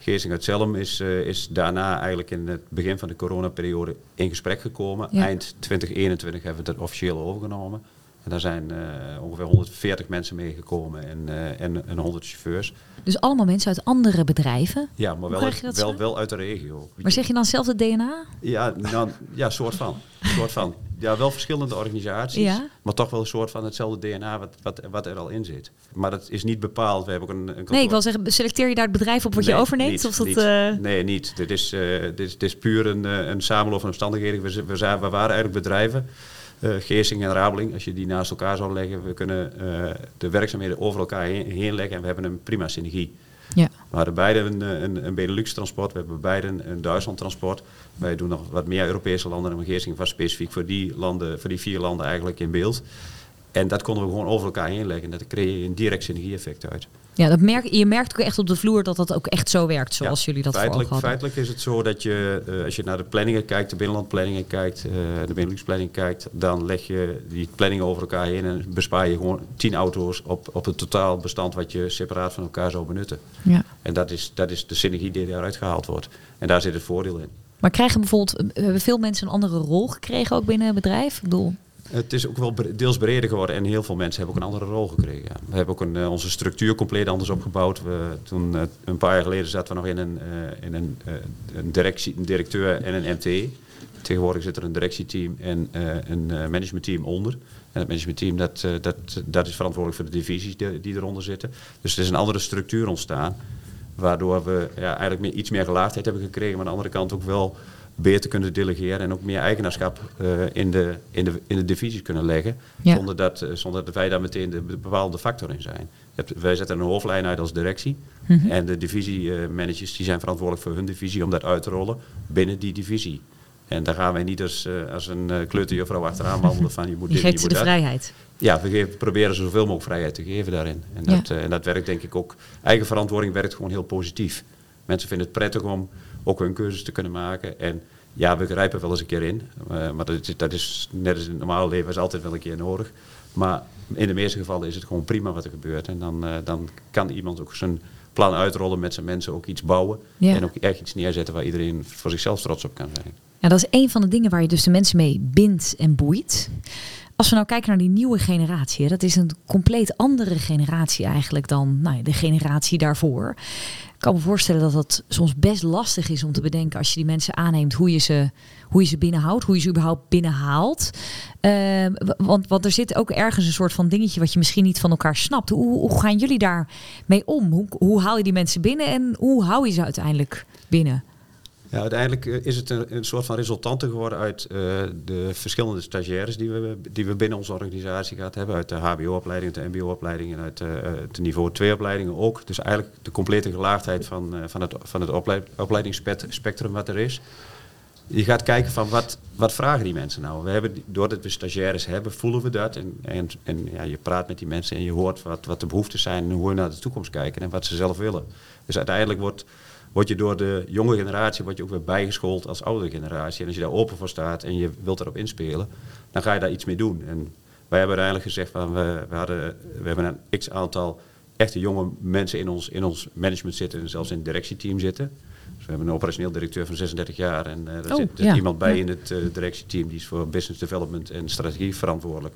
Geesing uit Zelm is, eh, is daarna eigenlijk in het begin van de coronaperiode in gesprek gekomen. Ja. Eind 2021 hebben we het officieel overgenomen. En daar zijn eh, ongeveer 140 mensen meegekomen en, eh, en, en 100 chauffeurs. Dus allemaal mensen uit andere bedrijven. Ja, maar wel, zo? wel uit de regio. Maar zeg je dan zelf het DNA? Ja, nou, ja, soort van. soort van. Ja, wel verschillende organisaties, Ja. maar toch wel een soort van hetzelfde DNA wat, wat, wat er al in zit. Maar dat is niet bepaald. We hebben ook een, een Nee, ik wil zeggen, selecteer je daar het bedrijf op wat je Nee, overneemt? niet, of dat, niet. eh, Nee, niet. Dit is, eh, dit is, dit is puur een, eh, een samenloop van omstandigheden. We, we, zijn, we waren eigenlijk bedrijven, eh Geesing en Rabeling, als je die naast elkaar zou leggen. We kunnen de werkzaamheden over elkaar heen, heen leggen en we hebben een prima synergie. Ja. We hadden beide een, eh, een, een Benelux-transport, we hebben beide een, Duitsland-transport. Wij doen nog wat meer Europese landen en Geersing was specifiek voor die, landen, voor die vier landen eigenlijk in beeld. En dat konden we gewoon over elkaar heen leggen. Dat creëer je een direct synergie-effect uit. Ja, dat merk, je merkt ook echt op de vloer dat dat ook echt zo werkt, zoals jullie dat feitelijk, voor feitelijk is het zo dat je, eh, als je naar de planningen kijkt, de binnenlandplanningen kijkt, eh, de Benelux-planning kijkt, dan leg je die planningen over elkaar heen en bespaar je gewoon 10 auto's op, op het totaalbestand wat je separaat van elkaar zou benutten. Ja. En dat is, dat is de synergie die daaruit gehaald wordt. En daar zit het voordeel in. Maar krijgen bijvoorbeeld, eh, hebben veel mensen een andere rol gekregen ook binnen het bedrijf? Ik bedoel, Het is ook wel deels breder geworden en heel veel mensen hebben ook een andere rol gekregen. We hebben ook een, eh, onze structuur compleet anders opgebouwd. We, toen, eh, een paar jaar geleden zaten we nog in een, eh, in een, een, directie, een directeur en een MT. Tegenwoordig zit er een directieteam en een managementteam onder. En het managementteam dat, dat, dat is verantwoordelijk voor de divisies die, die eronder zitten. Dus er is een andere structuur ontstaan. Waardoor we ja, eigenlijk iets meer gelaagdheid hebben gekregen. Maar aan de andere kant ook wel beter kunnen delegeren. En ook meer eigenaarschap eh, in, de, in, de, in de divisies kunnen leggen. Ja. Zonder, dat, eh, zonder dat wij daar meteen de bepaalde factor in zijn. Wij zetten een hoofdlijn uit als directie. Mhm. En de divisiemanagers die zijn verantwoordelijk voor hun divisie om dat uit te rollen binnen die divisie. En daar gaan wij niet als, eh, als een kleuterjuffrouw achteraan wandelen van je moet je dit, geeft je ze moet de dat. vrijheid. Ja, we geven- proberen ze zoveel mogelijk vrijheid te geven daarin. En dat, en dat werkt denk ik ook. Eigen verantwoording werkt gewoon heel positief. Mensen vinden het prettig om ook hun keuzes te kunnen maken. En ja, we grijpen wel eens een keer in. eh, maar dat is, dat is net als in het normale leven is altijd wel een keer nodig. Maar in de meeste gevallen is het gewoon prima wat er gebeurt. En dan, eh, dan kan iemand ook zijn plan uitrollen met zijn mensen, ook iets bouwen. Ja. En ook echt iets neerzetten waar iedereen voor zichzelf trots op kan zijn. Ja, dat is een van de dingen waar je dus de mensen mee bindt en boeit. Als we nou kijken naar die nieuwe generatie, hè, dat is een compleet andere generatie eigenlijk dan nou, ja, de generatie daarvoor. Ik kan me voorstellen dat dat soms best lastig is om te bedenken als je die mensen aanneemt hoe je ze, hoe je ze binnenhoudt, hoe je ze überhaupt binnenhaalt. Ehm, want, want er zit ook ergens een soort van dingetje wat je misschien niet van elkaar snapt. Hoe, hoe gaan jullie daar mee om? Hoe, hoe haal je die mensen binnen en hoe hou je ze uiteindelijk binnen? Ja, uiteindelijk eh, is het een, een soort van resultante geworden uit eh, de verschillende stagiaires die we, die we binnen onze organisatie gehad hebben. Uit de HBO-opleiding, de MBO-opleiding en uit eh, de niveau 2-opleidingen ook. Dus eigenlijk de complete gelaagdheid van, van het, van het opleid, opleidingsspectrum wat er is. Je gaat kijken van wat, wat vragen die mensen nou. We hebben, doordat we stagiaires hebben, voelen we dat. En, en, en ja, je praat met die mensen en je hoort wat, wat de behoeftes zijn en hoe we naar de toekomst kijken en wat ze zelf willen. Dus uiteindelijk wordt, word je door de jonge generatie word je ook weer bijgeschoold als oudere generatie. En als je daar open voor staat en je wilt erop inspelen, dan ga je daar iets mee doen. En wij hebben uiteindelijk gezegd van we, we, hadden, we hebben een x aantal echte jonge mensen in ons, in ons management zitten en zelfs in het directieteam zitten. Dus we hebben een operationeel directeur van 36 jaar en eh er Oh, zit, ja. iemand bij Ja. in het eh, directieteam die is voor business development en strategie verantwoordelijk.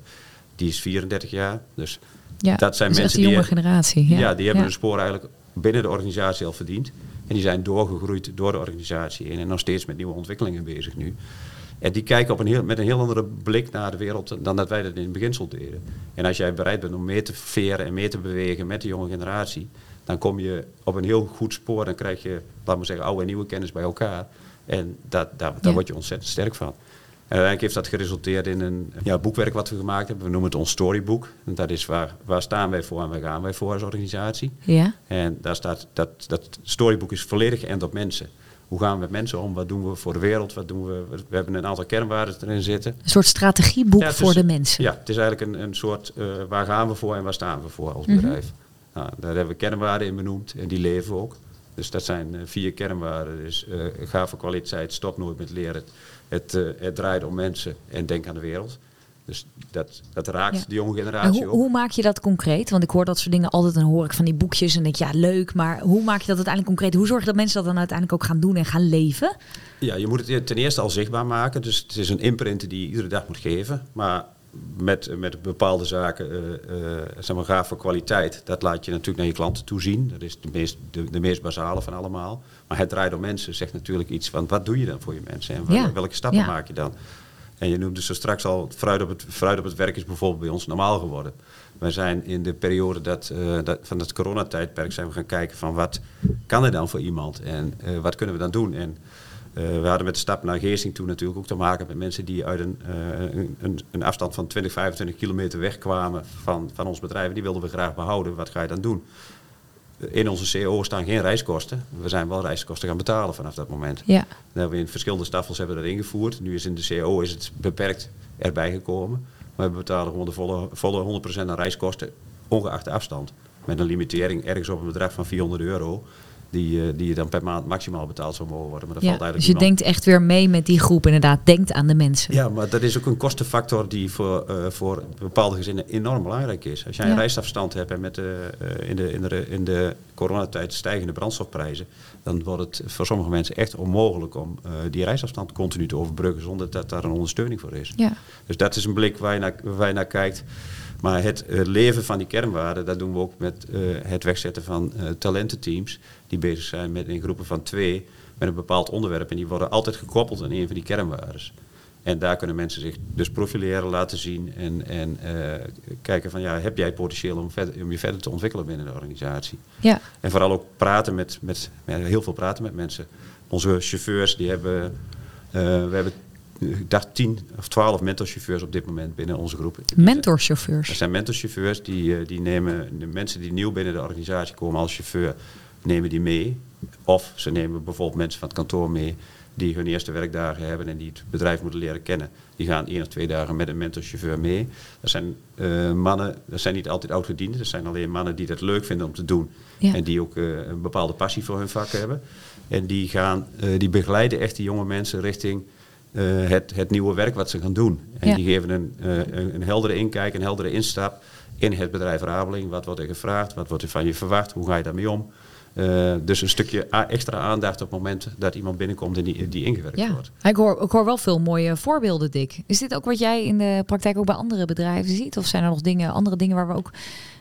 Die is 34 jaar. Dus Ja, dat zijn dus mensen die, jonge generatie. ja. Die hebben hun spoor eigenlijk binnen de organisatie al verdiend. En die zijn doorgegroeid door de organisatie heen en nog steeds met nieuwe ontwikkelingen bezig nu. En die kijken op een heel, met een heel andere blik naar de wereld dan dat wij dat in het beginsel deden. En als jij bereid bent om mee te veren en mee te bewegen met de jonge generatie, dan kom je op een heel goed spoor. Dan krijg je, laten we zeggen, oude en nieuwe kennis bij elkaar. En dat, daar, daar Ja. word je ontzettend sterk van. En uiteindelijk heeft dat geresulteerd in een ja, boekwerk wat we gemaakt hebben. We noemen het ons storybook. En dat is waar, waar staan wij voor en waar gaan wij voor als organisatie. Ja. En daar staat, dat, dat storybook is volledig geënt op mensen. Hoe gaan we met mensen om? Wat doen we voor de wereld? Wat doen we? We hebben een aantal kernwaarden erin zitten. Een soort strategieboek Ja, voor de mensen. Ja, het is eigenlijk een, een soort eh, waar gaan we voor en waar staan we voor als Mhm. bedrijf. Nou, daar hebben we kernwaarden in benoemd en die leven we ook. Dus dat zijn eh, vier kernwaarden. Dus eh, ga voor kwaliteit, stop nooit met leren. Het, eh, het draait om mensen en denk aan de wereld. Dus dat, dat raakt Ja. de jonge En generatie hoe, ook. hoe maak je dat concreet? Want ik hoor dat soort dingen altijd en hoor ik van die boekjes en denk ja leuk, maar hoe maak je dat uiteindelijk concreet? Hoe zorg je dat mensen dat dan uiteindelijk ook gaan doen en gaan leven? Ja, je moet het ten eerste al zichtbaar maken. Dus het is een imprint die je iedere dag moet geven. Maar met, met bepaalde zaken, eh eh, zeg maar, gaaf voor kwaliteit, dat laat je natuurlijk naar je klanten toe zien. Dat is de meest, de, de meest basale van allemaal. Maar het draait om mensen, zegt natuurlijk iets van wat doe je dan voor je mensen en wel- Ja. welke stappen Ja. maak je dan? En je noemde zo straks al, fruit op, het, fruit op het werk is bijvoorbeeld bij ons normaal geworden. Wij zijn in de periode dat, eh, dat, van het coronatijdperk zijn we gaan kijken van wat kan er dan voor iemand en wat kunnen we dan doen. En we hadden met de stap naar Geersing toe natuurlijk ook te maken met mensen die uit een, eh, een, een, een afstand van 20, 25 kilometer wegkwamen van, van ons bedrijf. Die wilden we graag behouden. Wat ga je dan doen? In onze CO staan geen reiskosten. We zijn wel reiskosten gaan betalen vanaf dat moment. Ja. Dat hebben we in verschillende staffels hebben we dat ingevoerd. Nu is in de CO is het beperkt erbij gekomen. Maar we betalen gewoon de volle, volle 100% aan reiskosten, ongeacht de afstand. met een limitering ergens op een bedrag van 400 euro die, uh, die je dan per maand maximaal betaald zou mogen worden. Maar dat ja, valt eigenlijk dus je denkt echt weer mee met die groep, inderdaad. Denkt aan de mensen. Ja, maar dat is ook een kostenfactor die voor, uh, voor bepaalde gezinnen enorm belangrijk is. Als jij een ja. reisafstand hebt en met de, uh, in, de, in, de, in de coronatijd stijgende brandstofprijzen, dan wordt het voor sommige mensen echt onmogelijk om die reisafstand continu te overbruggen zonder dat daar een ondersteuning voor is. Ja. Dus dat is een blik waar je naar, waar je naar kijkt. Maar het leven van die kernwaarden, dat doen we ook met uh, het wegzetten van uh, talententeams. Die bezig zijn met in groepen van twee met een bepaald onderwerp. En die worden altijd gekoppeld aan een van die kernwaarden. En daar kunnen mensen zich dus profileren, laten zien en, en kijken van ja, heb jij potentieel om, verder, om je verder te ontwikkelen binnen de organisatie. Ja. En vooral ook praten met, met, met heel veel praten met mensen. Onze chauffeurs die hebben, we hebben ik dacht tien of twaalf mentorchauffeurs op dit moment binnen onze groep. Mentorchauffeurs? Er zijn mentorchauffeurs die, die nemen de mensen die nieuw binnen de organisatie komen als chauffeur, nemen die mee. Of ze nemen bijvoorbeeld mensen van het kantoor mee die hun eerste werkdagen hebben en die het bedrijf moeten leren kennen. Die gaan één of twee dagen met een mentorchauffeur mee. Dat zijn uh, mannen, dat zijn niet altijd oudgedienden, dat zijn alleen mannen die dat leuk vinden om te doen. Ja. En die ook uh, een bepaalde passie voor hun vak hebben. En die, gaan, uh, die begeleiden echt die jonge mensen richting het, het nieuwe werk wat ze gaan doen. En ja. die geven een, een, een, heldere inkijk, een heldere instap in het bedrijf Rabeling. Wat wordt er gevraagd? Wat wordt er van je verwacht? Hoe ga je daarmee om? Uh, dus een stukje extra aandacht op het moment dat iemand binnenkomt en die, die ingewerkt ja. wordt. Ik hoor, ik hoor wel veel mooie voorbeelden, Dick. Is dit ook wat jij in de praktijk ook bij andere bedrijven ziet? Of zijn er nog dingen, andere dingen waar we ook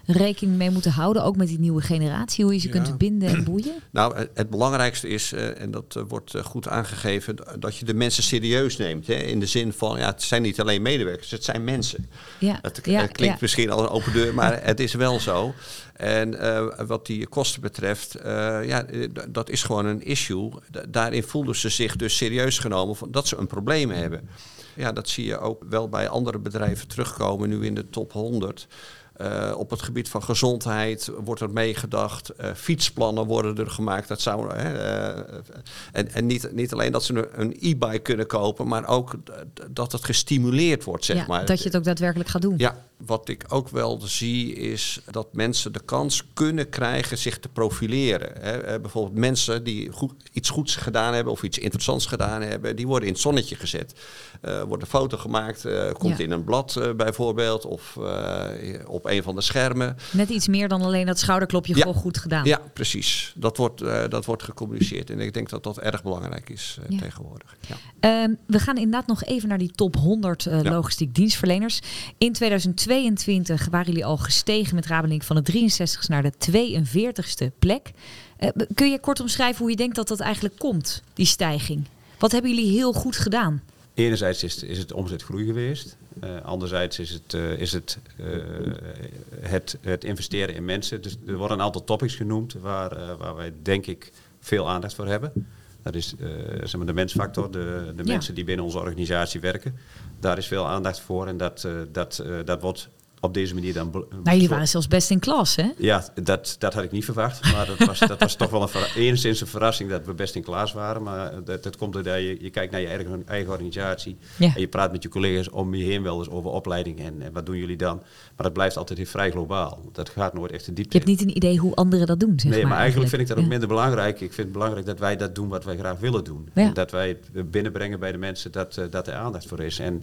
rekening mee moeten houden, ook met die nieuwe generatie, hoe je ze ja. kunt binden en boeien? Nou, het belangrijkste is, uh, en dat uh, wordt goed aangegeven, dat je de mensen serieus neemt. Hè? In de zin van, ja, het zijn niet alleen medewerkers, het zijn mensen. Ja. Het ja, klinkt misschien als een open deur, maar het is wel zo. En wat die kosten betreft, ja, dat is gewoon een issue. daarin voelden ze zich dus serieus genomen van dat ze een probleem hebben. Ja, dat zie je ook wel bij andere bedrijven terugkomen, nu in de top 100. Uh, op het gebied van gezondheid wordt er meegedacht. Uh, fietsplannen worden er gemaakt. Dat zou, uh, en en niet, niet alleen dat ze een e-bike kunnen kopen, maar ook dat het gestimuleerd wordt. Zeg ja, maar. Dat je het ook daadwerkelijk gaat doen. Ja, wat ik ook wel zie is dat mensen de kans kunnen krijgen zich te profileren. Hè. bijvoorbeeld mensen die goed, iets goeds gedaan hebben of iets interessants gedaan hebben, die worden in het zonnetje gezet. Er wordt een foto gemaakt, komt ja. in een blad bijvoorbeeld of op op een van de schermen. Net iets meer dan alleen dat schouderklopje ja. gewoon goed gedaan. Ja, precies. Dat wordt, uh, dat wordt gecommuniceerd. En ik denk dat dat erg belangrijk is uh, ja. tegenwoordig. Ja. Uh, we gaan inderdaad nog even naar die top 100 logistiek dienstverleners. In 2022 waren jullie al gestegen met Rabeling van de 63ste naar de 42ste plek. Eh, kun je kort omschrijven hoe je denkt dat dat eigenlijk komt, die stijging? Wat hebben jullie heel goed gedaan? Enerzijds is, is het omzetgroei geweest. Uh, anderzijds is het, uh, is het, uh, het, het investeren in mensen. Dus er worden een aantal topics genoemd waar, waar wij denk ik veel aandacht voor hebben. Dat is zeg maar de mensfactor, de, de ja. mensen die binnen onze organisatie werken. Daar is veel aandacht voor en dat, dat, dat wordt op deze manier dan. Nou, jullie waren zelfs best in klas, hè? Ja, dat, dat had ik niet verwacht. Maar dat was, dat was toch wel een enigszins een verrassing dat we best in klas waren. Maar dat, dat komt doordat je, je kijkt naar je eigen, eigen organisatie. Ja. En je praat met je collega's om je heen wel eens over opleiding en, en wat doen jullie dan. Maar dat blijft altijd vrij globaal. Dat gaat nooit echt de diepte. Je hebt niet een idee hoe anderen dat doen. Zeg nee, maar, maar eigenlijk vind ik dat ook ja. minder belangrijk. Ik vind het belangrijk dat wij dat doen wat wij graag willen doen. Ja. En dat wij het binnenbrengen bij de mensen dat, dat er aandacht voor is. En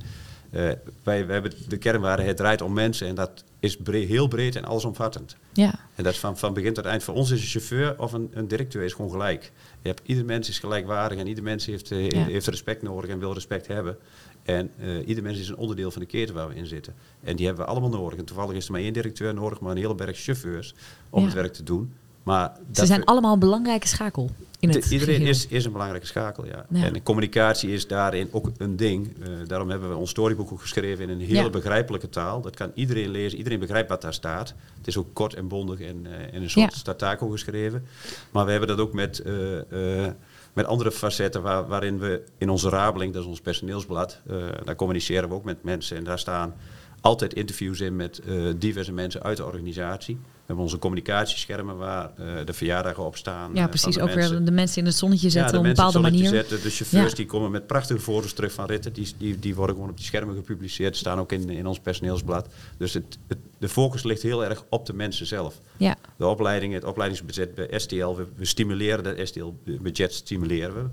wij, wij hebben de kernwaarde, het draait om mensen en dat is breed, heel breed en allesomvattend. Ja. En dat is van, van begin tot eind. Voor ons is een chauffeur of een, een directeur is gewoon gelijk. Je hebt, ieder mens is gelijkwaardig en ieder mens heeft, uh, ja. heeft respect nodig en wil respect hebben. En uh, ieder mens is een onderdeel van de keten waar we in zitten. En die hebben we allemaal nodig. En toevallig is er maar één directeur nodig, maar een hele berg chauffeurs om ja. het werk te doen. Maar Ze zijn allemaal een belangrijke schakel. In het de, iedereen is, is een belangrijke schakel, ja. ja. En communicatie is daarin ook een ding. Uh, daarom hebben we ons storyboek ook geschreven in een hele ja. begrijpelijke taal. Dat kan iedereen lezen, iedereen begrijpt wat daar staat. Het is ook kort en bondig en uh, in een soort ja. stataco geschreven. Maar we hebben dat ook met, uh, met andere facetten waar, waarin we in onze rabeling, dat is ons personeelsblad, daar communiceren we ook met mensen. En daar staan altijd interviews in met diverse mensen uit de organisatie. Hebben onze communicatieschermen waar uh, de verjaardagen op staan. Ja, precies. Ook weer de mensen in het zonnetje zetten op een bepaalde manier. Zetten. De chauffeurs die komen met prachtige foto's terug van ritten. Die, die, die worden gewoon op die schermen gepubliceerd. Staan ook in, in ons personeelsblad. Dus het, het, de focus ligt heel erg op de mensen zelf. Ja. De opleiding, het opleidingsbudget bij STL. We, we stimuleren dat STL-budget stimuleren we.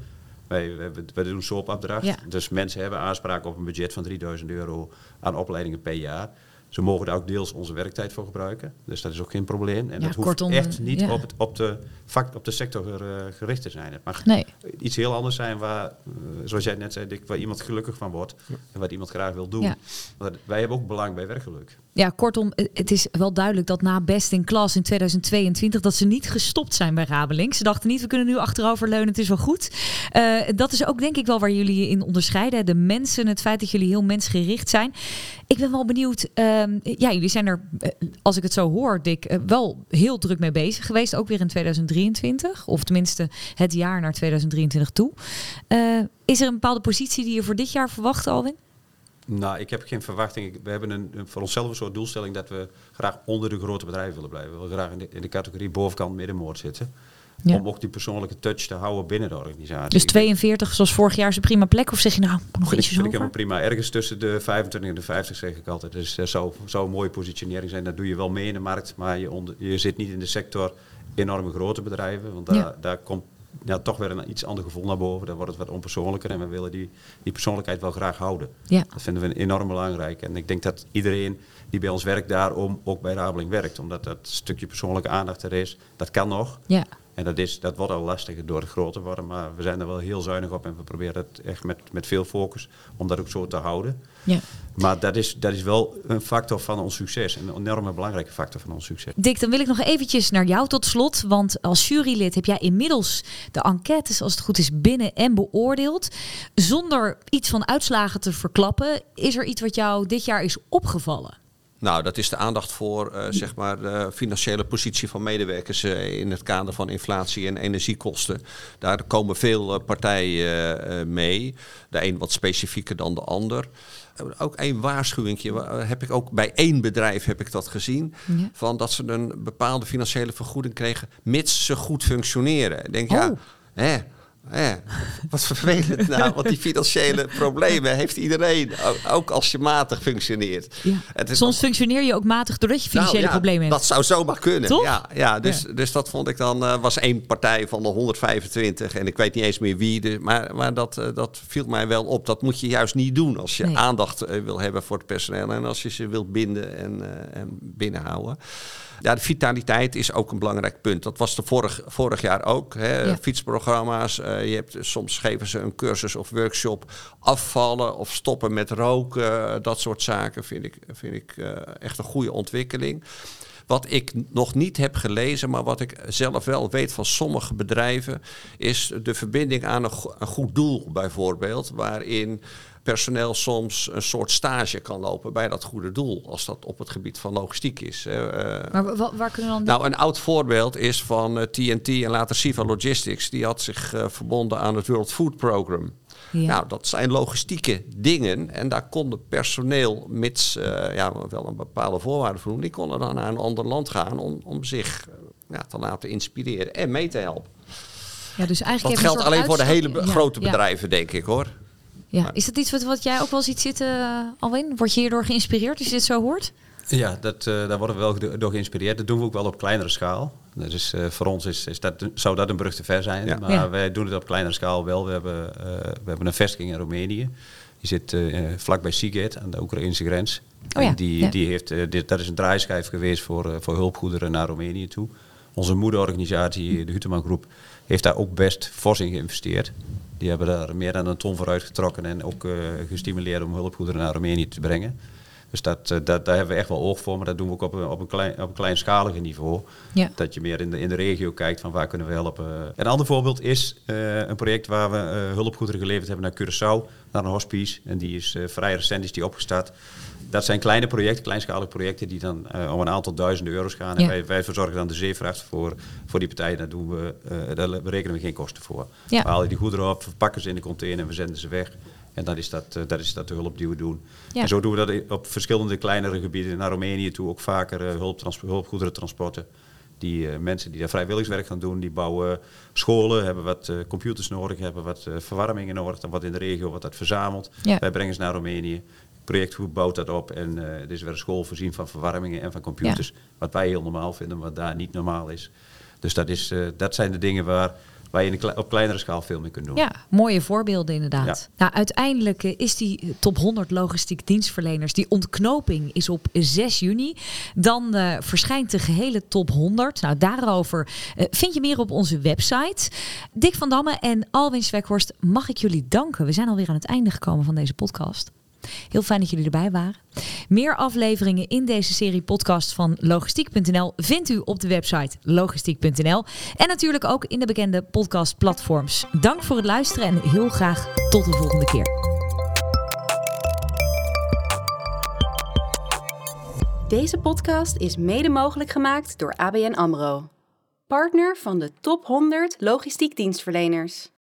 Wij, wij, wij doen SOAP-opdracht. Ja. Dus mensen hebben aanspraak op een budget van 3000 euro aan opleidingen per jaar. Ze mogen daar ook deels onze werktijd voor gebruiken. Dus dat is ook geen probleem. En dat hoeft kortom, echt niet op, het, op, de, vak, op de sector uh, gericht te zijn. Het mag nee. iets heel anders zijn waar, uh, zoals jij net zei, waar iemand gelukkig van wordt. En wat iemand graag wil doen. wij hebben ook belang bij werkgeluk. Ja, kortom, het is wel duidelijk dat na Best in Class in 2022 dat ze niet gestopt zijn bij Rabeling. Ze dachten niet, we kunnen nu achterover leunen, het is wel goed. Uh, dat is ook denk ik wel waar jullie in onderscheiden. De mensen, het feit dat jullie heel mensgericht zijn. Ik ben wel benieuwd, uh, ja, jullie zijn er, eh, als ik het zo hoor, Dick, uh, wel heel druk mee bezig geweest. Ook weer in 2023, of tenminste het jaar naar 2023 toe. Is er een bepaalde positie die je voor dit jaar verwacht, Alwin? Nou, ik heb geen verwachting. We hebben een, voor onszelf een soort doelstelling dat we graag onder de grote bedrijven willen blijven. We willen graag in de, in de categorie bovenkant middenmoord zitten. Om ook die persoonlijke touch te houden binnen de organisatie. Dus 42 zoals vorig jaar is een prima plek? Of zeg je nou nog ietsjes hoger? Ik heb prima. Ergens tussen de 25 en de 50 zeg ik altijd. Dus dat zou, zou een mooie positionering zijn. Dat doe je wel mee in de markt. Maar je, onder, je zit niet in de sector enorme grote bedrijven. Want daar, daar komt ja, toch weer een iets ander gevoel naar boven. Dan wordt het wat onpersoonlijker en we willen die, die persoonlijkheid wel graag houden. Ja. Dat vinden we enorm belangrijk. En ik denk dat iedereen die bij ons werkt daarom ook bij Rabeling werkt. Omdat dat stukje persoonlijke aandacht er is. Dat kan nog. Ja. En dat, is, dat wordt al lastiger door het groter worden. Maar we zijn er wel heel zuinig op en we proberen het echt met, met veel focus om dat ook zo te houden. Ja. Maar dat is, dat is wel een factor van ons succes. Een enorme belangrijke factor van ons succes. Dick, dan wil ik nog eventjes naar jou tot slot. Want als jurylid heb jij inmiddels de enquêtes, als het goed is, binnen en beoordeeld. Zonder iets van uitslagen te verklappen, is er iets wat jou dit jaar is opgevallen? Nou, dat is de aandacht voor uh, zeg maar de financiële positie van medewerkers uh, in het kader van inflatie en energiekosten. Daar komen veel uh, partijen mee. De een wat specifieker dan de ander. Ook één waarschuwing heb ik ook bij één bedrijf heb ik dat gezien. Ja. Van dat ze een bepaalde financiële vergoeding kregen, mits ze goed functioneren. Ik denk, oh. ja, hè, ja, wat vervelend nou, want die financiële problemen heeft iedereen, ook als je matig functioneert. Ja. Soms functioneer je ook matig doordat je financiële nou, ja, problemen hebt. Dat zou zomaar kunnen. Toch? Ja, ja, dus, dus dat vond ik dan, uh, was één partij van de 125 en ik weet niet eens meer wie. Dus, maar maar dat, uh, dat viel mij wel op. Dat moet je juist niet doen als je nee. aandacht uh, wil hebben voor het personeel en als je ze wilt binden en, en binnenhouden. Ja, de vitaliteit is ook een belangrijk punt. Dat was de vorig, vorig jaar ook. Hè. Fietsprogramma's. Uh, je hebt, soms geven ze een cursus of workshop. Afvallen of stoppen met roken. dat soort zaken vind ik, vind ik uh, echt een goede ontwikkeling. Wat ik nog niet heb gelezen, maar wat ik zelf wel weet van sommige bedrijven, is de verbinding aan een goed doel bijvoorbeeld. Waarin personeel soms een soort stage kan lopen bij dat goede doel, als dat op het gebied van logistiek is. Uh, maar waar kunnen dan? Nou, een oud voorbeeld is van uh, TNT en later Siva Logistics. Die had zich uh, verbonden aan het World Food Program. Ja. Nou, dat zijn logistieke dingen. En daar konden personeel, mits ja, wel een bepaalde voorwaarden voor doen, die konden dan naar een ander land gaan om, om zich ja, te laten inspireren en mee te helpen. Ja, dus eigenlijk dat geldt alleen voor de hele ja, grote bedrijven, denk ik hoor. Ja, is dat iets wat, wat jij ook wel ziet zitten, uh, Alwin? Word je hierdoor geïnspireerd als je dit zo hoort? Ja, dat, uh, daar worden we wel door geïnspireerd. Dat doen we ook wel op kleinere schaal. Dus uh, voor ons is, is dat, zou dat een brug te ver zijn. Ja. Maar ja. wij doen het op kleinere schaal wel. We hebben, uh, we hebben een vestiging in Roemenië. Die zit vlakbij Sighet aan de Oekraïnse grens. Oh ja. die, ja. die heeft, dit, dat is een draaischijf geweest voor, voor hulpgoederen naar Roemenië toe. Onze moederorganisatie, de Huteman Groep, heeft daar ook best fors in geïnvesteerd. Die hebben daar meer dan een ton voor uitgetrokken en ook uh, gestimuleerd om hulpgoederen naar Roemenië te brengen. Dus dat, uh, dat, daar hebben we echt wel oog voor, maar dat doen we ook op een, op een, klein, op een kleinschalige niveau. Ja. Dat je meer in de, in de regio kijkt van waar kunnen we helpen. Een ander voorbeeld is uh, een project waar we hulpgoederen geleverd hebben naar Curaçao, naar een hospice. En die is vrij recent is die opgestart dat zijn kleine projecten, kleinschalige projecten, die dan uh, om een aantal duizenden euro's gaan. En ja. wij, wij, verzorgen dan de zeevracht voor, voor die partijen. Daar, doen we, uh, daar berekenen we geen kosten voor. Ja. We halen die goederen op, verpakken ze in de container en we zenden ze weg. En dat is dat, eh, dat is dat de hulp die we doen. Ja. En zo doen we dat op verschillende kleinere gebieden. Naar Roemenië toe ook vaker hulptrans- hulpgoederentransporten. Die uh, mensen die daar vrijwilligerswerk gaan doen, die bouwen scholen, hebben wat uh, computers nodig, hebben wat uh, verwarmingen nodig, dan wat in de regio wordt dat verzameld. Ja. Wij brengen ze naar Roemenië. Het projectgroep bouwt dat op en er is weer een school voorzien van verwarmingen en van computers. Wat wij heel normaal vinden, wat daar niet normaal is. Dus dat, is, dat zijn de dingen waar, waar je op kleinere schaal veel mee kunt doen. Ja, mooie voorbeelden inderdaad. Ja. Nou, uiteindelijk uh, is die top 100 logistiek dienstverleners, die ontknoping is op 6 juni. Dan uh, verschijnt de gehele top 100. Nou, daarover uh, vind je meer op onze website. Dick van Damme en Alwin Svekhorst, mag ik jullie danken. We zijn alweer aan het einde gekomen van deze podcast. Heel fijn dat jullie erbij waren. Meer afleveringen in deze serie podcast van logistiek.nl vindt u op de website logistiek.nl en natuurlijk ook in de bekende podcastplatforms. Dank voor het luisteren en heel graag tot de volgende keer. Deze podcast is mede mogelijk gemaakt door ABN AMRO. Partner van de top 100 logistiek dienstverleners.